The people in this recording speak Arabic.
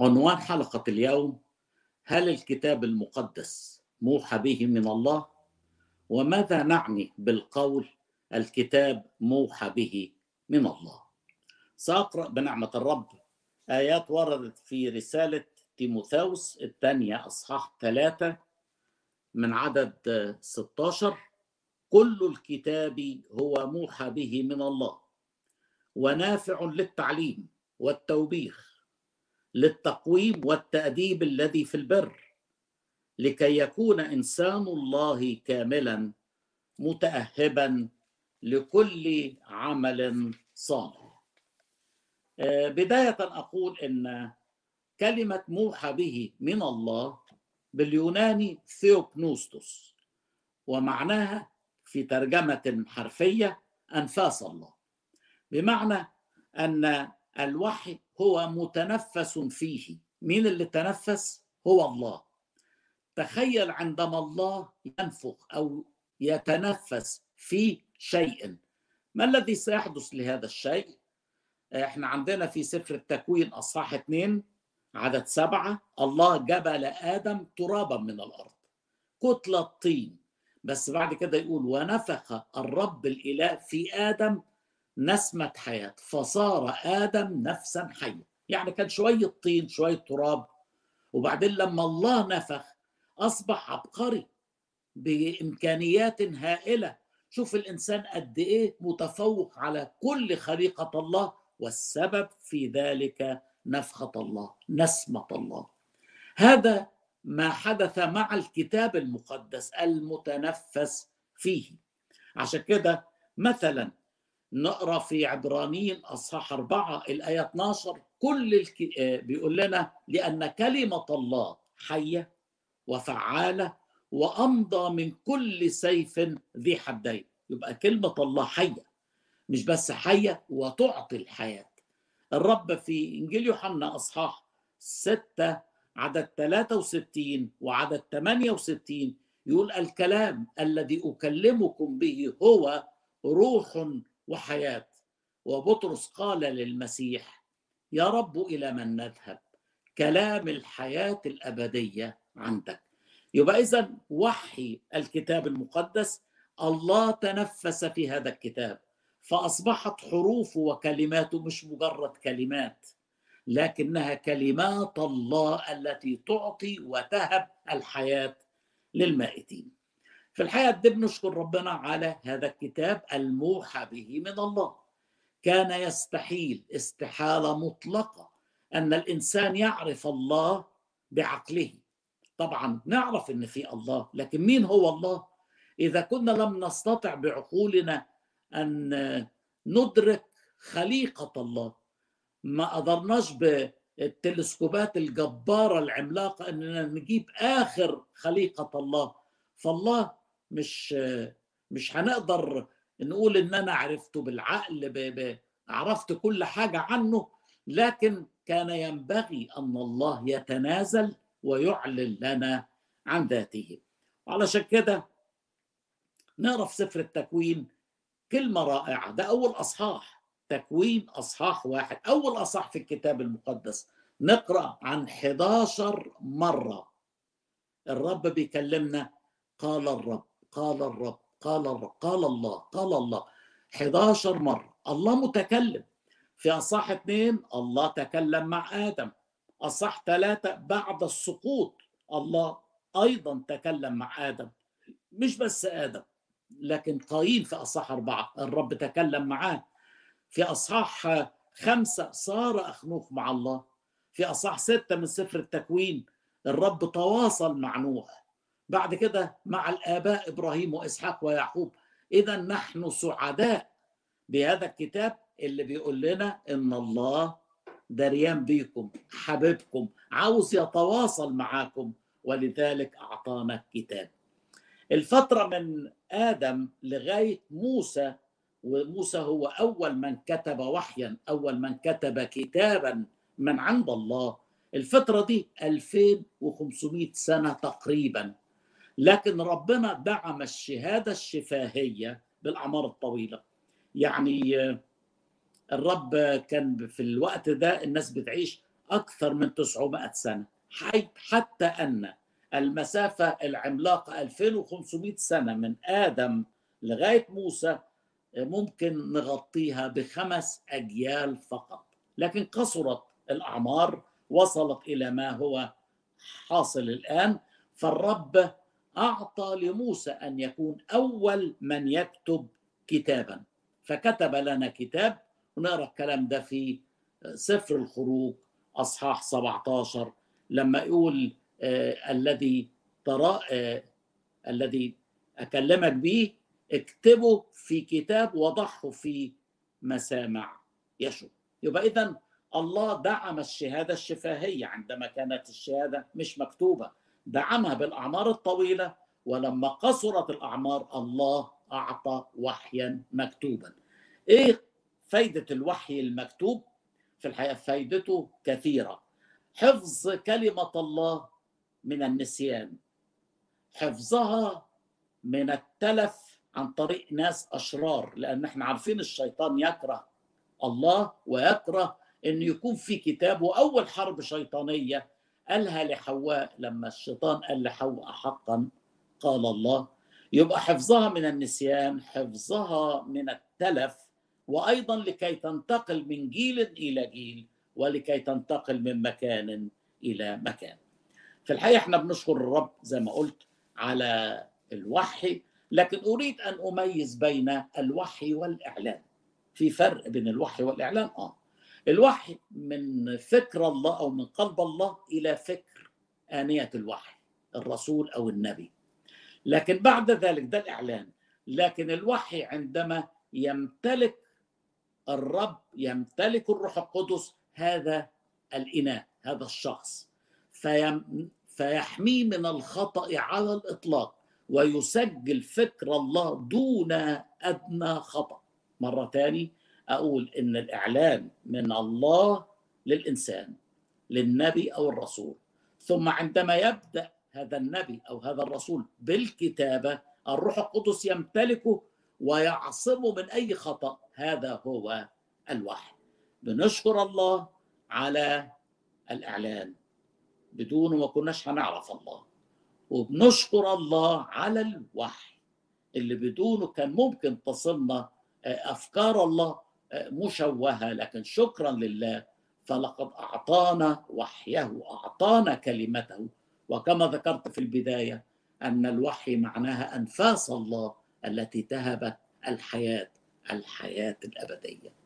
عنوان حلقة اليوم هل الكتاب المقدس موحى به من الله؟ وماذا نعني بالقول الكتاب موحى به من الله؟ سأقرأ بنعمة الرب آيات وردت في رسالة تيموثاوس الثانية أصحاح ثلاثة من عدد 16 كل الكتاب هو موحى به من الله ونافع للتعليم والتوبيخ للتقويم والتأديب الذي في البر لكي يكون إنسان الله كاملا متأهبا لكل عمل صالح. بداية أقول إن كلمة موحى به من الله باليوناني ثيوبنوستوس ومعناها في ترجمة حرفية أنفاس الله بمعنى أن الوحي هو متنفس فيه. مين اللي تنفس؟ هو الله. تخيل عندما الله ينفخ أو يتنفس في شيء. ما الذي سيحدث لهذا الشيء؟ إحنا عندنا في سفر التكوين أصحاح اثنين عدد سبعة الله جبل آدم ترابا من الأرض كتلة طين بس بعد كده يقول ونفخ الرب الإله في آدم نسمة حياة. فصار آدم نفسا حية يعني كان شوية طين شوية تراب. وبعدين لما الله نفخ أصبح عبقري بإمكانيات هائلة. شوف الإنسان قد إيه متفوق على كل خليقة الله والسبب في ذلك نفخة الله نسمة الله. هذا ما حدث مع الكتاب المقدس المتنفس فيه. عشان كده مثلا نقرأ في عبرانيين أصحاح أربعة الآية 12 كل الك... بيقول لنا لأن كلمة الله حية وفعالة وأمضى من كل سيف ذي حدين. يبقى كلمة الله حية مش بس حية وتعطي الحياة. الرب في إنجيل يوحنا أصحاح 6 عدد 63 وعدد 68 يقول الكلام الذي أكلمكم به هو روح وحياة. وبطرس قال للمسيح يا رب إلى من نذهب؟ كلام الحياة الأبدية عندك. يبقى إذا وحي الكتاب المقدس الله تنفس في هذا الكتاب فأصبحت حروفه وكلماته مش مجرد كلمات لكنها كلمات الله التي تعطي وتهب الحياة للمائتين. في الحياة دي بنشكر ربنا على هذا الكتاب الموحى به من الله. كان يستحيل استحالة مطلقة أن الإنسان يعرف الله بعقله. طبعا نعرف أن في الله لكن مين هو الله؟ إذا كنا لم نستطع بعقولنا أن ندرك خليقة الله ما قدرناش بالتلسكوبات الجبارة العملاقة أننا نجيب آخر خليقة الله. فالله مش مش هنقدر نقول إن أنا عرفته بالعقل ب... ب... عرفت كل حاجة عنه لكن كان ينبغي أن الله يتنازل ويعلن لنا عن ذاته. علشان كده نقرأ في سفر التكوين كلمة رائعة. ده أول أصحاح. تكوين أصحاح واحد. أول أصحاح في الكتاب المقدس. نقرأ عن 11 مرة. الرب بيكلمنا قال الرب قال الرب قال الرب قال الله قال الله. 11 مرة. الله متكلم. في أصح اثنين الله تكلم مع آدم. أصح ثلاثة بعد السقوط الله أيضا تكلم مع آدم. مش بس آدم لكن قايين في أصح أربعة الرب تكلم معاه. في أصحاح خمسة صار أخنوخ مع الله. في أصح ستة من سفر التكوين الرب تواصل مع نوح. بعد كده مع الآباء إبراهيم وإسحاق ويعقوب. إذا نحن سعداء بهذا الكتاب اللي بيقول لنا إن الله دريان بيكم حبيبكم عاوز يتواصل معاكم. ولذلك أعطانا كتاب الفترة من آدم لغاية موسى وموسى هو أول من كتب وحيا أول من كتب كتابا من عند الله. الفترة دي 2500 سنة تقريبا. لكن ربنا دعم الشهادة الشفاهية بالأعمار الطويلة. يعني الرب كان في الوقت ده الناس بتعيش أكثر من 900 سنة حتى أن المسافة العملاقة 2500 سنة من آدم لغاية موسى ممكن نغطيها بخمس أجيال فقط. لكن قصرت الأعمار وصلت إلى ما هو حاصل الآن. فالرب أعطى لموسى أن يكون أول من يكتب كتابا. فكتب لنا كتاب ونرى الكلام ده في سفر الخروج أصحاح 17 لما يقول آه الذي ترى آه الذي أكلمك به اكتبه في كتاب وضعه في مسامع يشوع يبقى إذا الله دعم الشهادة الشفاهية عندما كانت الشهادة مش مكتوبة. دعمها بالأعمار الطويلة ولما قصرت الأعمار الله أعطى وحيا مكتوبا. إيه فايدة الوحي المكتوب؟ في الحقيقة فايدته كثيرة. حفظ كلمة الله من النسيان. حفظها من التلف عن طريق ناس أشرار لأن إحنا عارفين الشيطان يكره الله ويكره أن يكون في كتاب وأول حرب شيطانية قالها لحواء لما الشيطان قال لحواء حقا قال الله يبقى حفظها من النسيان حفظها من التلف وأيضا لكي تنتقل من جيل إلى جيل ولكي تنتقل من مكان إلى مكان. في الحقيقة إحنا بنشكر الرب زي ما قلت على الوحي لكن أريد أن أميز بين الوحي والإعلان. في فرق بين الوحي والإعلان؟ آه. الوحي من فكر الله أو من قلب الله إلى فكر آنية الوحي الرسول أو النبي. لكن بعد ذلك ده الإعلان. لكن الوحي عندما يمتلك الرب يمتلك الروح القدس هذا الإناء هذا الشخص. فيم فيحميه من الخطأ على الإطلاق ويسجل فكر الله دون أدنى خطأ. مرة تاني أقول إن الإعلان من الله للإنسان للنبي أو الرسول. ثم عندما يبدأ هذا النبي أو هذا الرسول بالكتابة الروح القدس يمتلكه ويعصمه من أي خطأ. هذا هو الوحي. بنشكر الله على الإعلان. بدونه ما كناش هنعرف الله. وبنشكر الله على الوحي. اللي بدونه كان ممكن تصلنا أفكار الله مشوهة لكن شكرا لله فلقد أعطانا وحيه اعطانا كلمته. وكما ذكرت في البداية أن الوحي معناها أنفاس الله التي تهبت الحياة الحياة الأبدية.